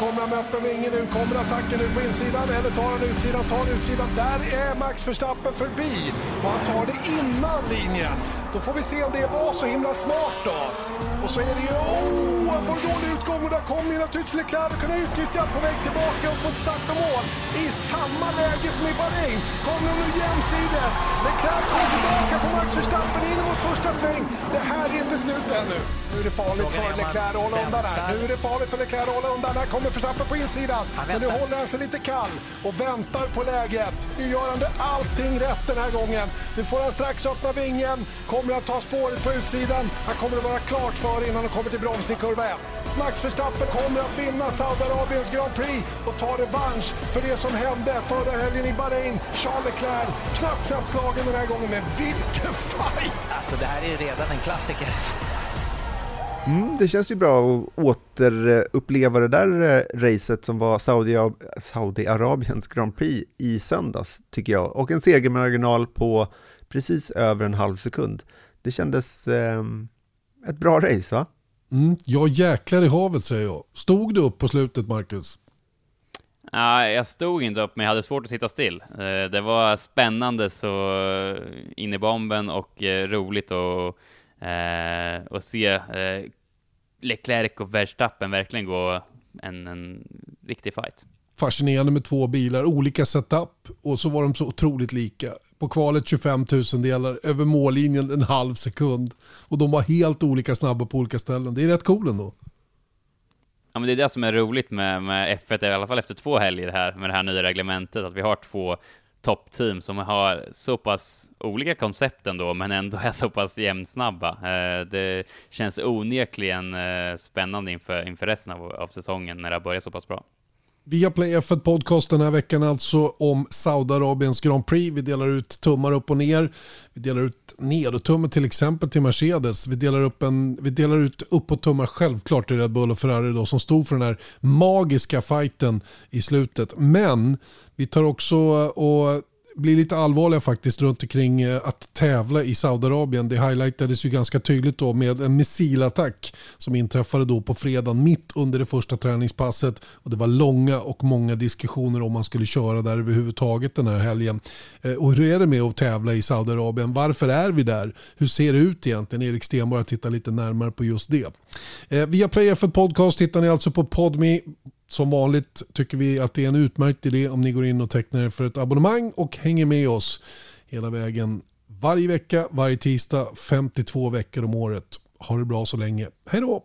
kommer han med öppen vinge nu. Kommer attacken nu på insidan eller tar han utsidan? Tar han utsidan. Där är Max Verstappen förbi och han tar det innan linjen. Då får vi se om det var så himla smart då. Och så är det ju... Oh, och där kommer ju naturligtvis Leclerc kunna utnyttja på väg tillbaka upp mot start och mål. I samma läge som i Bahrain. Kommer de nu jämsides. Leclerc kommer tillbaka på Max Verstappen in mot första sväng. Det här är inte slut ännu. Nu är det farligt för Leclerc att hålla undan här. Nu är det farligt för Leclerc att hålla undan. Här kommer Verstappen på insidan. Men nu håller han sig lite kall och väntar på läget. Nu gör han det allting rätt den här gången. Nu får han strax öppna vingen. Kommer att ta spåret på utsidan. Han kommer att vara klart för innan han kommer till bromsning kurva 1. Max Verstappen kommer att vinna Saudiarabiens Grand Prix och ta revansch för det som hände förra helgen i Bahrain. Charles Leclerc, knappt, knappt slagen den här gången, men vilken fight! Alltså det här är redan en klassiker. Mm, det känns ju bra att återuppleva det där eh, racet som var Saudi- Saudiarabiens Grand Prix i söndags, tycker jag. Och en segermarginal på precis över en halv sekund. Det kändes eh, ett bra race, va? Mm, ja, jäklar i havet säger jag. Stod du upp på slutet, Marcus? Nej, jag stod inte upp, men jag hade svårt att sitta still. Eh, det var spännande så eh, in i bomben och eh, roligt att och se Leclerc och Verstappen verkligen gå en, en riktig fight. Fascinerande med två bilar, olika setup och så var de så otroligt lika. På kvalet 25 000 delar, över mållinjen en halv sekund. Och de var helt olika snabba på olika ställen. Det är rätt cool ändå. Ja, men det är det som är roligt med, med F1, i alla fall efter två helger här, med det här nya reglementet, att vi har två toppteam som har så pass olika koncept ändå, men ändå är så pass jämnsnabba. Eh, det känns onekligen eh, spännande inför, inför resten av, av säsongen när det har börjat så pass bra. Via Play F1 Podcast den här veckan alltså om Saudiarabiens Grand Prix. Vi delar ut tummar upp och ner. Vi delar ut nedotummar till exempel till Mercedes. Vi delar, upp en, vi delar ut uppåt-tummar självklart till Red Bull och Ferrari då, som stod för den här magiska fighten i slutet. Men vi tar också och blir lite allvarliga faktiskt runt omkring eh, att tävla i Saudiarabien. Det highlightades ju ganska tydligt då med en missilattack som inträffade då på fredagen mitt under det första träningspasset. Och det var långa och många diskussioner om man skulle köra där överhuvudtaget den här helgen. Eh, och hur är det med att tävla i Saudiarabien? Varför är vi där? Hur ser det ut egentligen? Erik Stenborg tittar lite närmare på just det. Eh, Via Play för Podcast hittar ni alltså på Podme som vanligt tycker vi att det är en utmärkt idé om ni går in och tecknar er för ett abonnemang och hänger med oss hela vägen varje vecka, varje tisdag, 52 veckor om året. Ha det bra så länge. Hej då!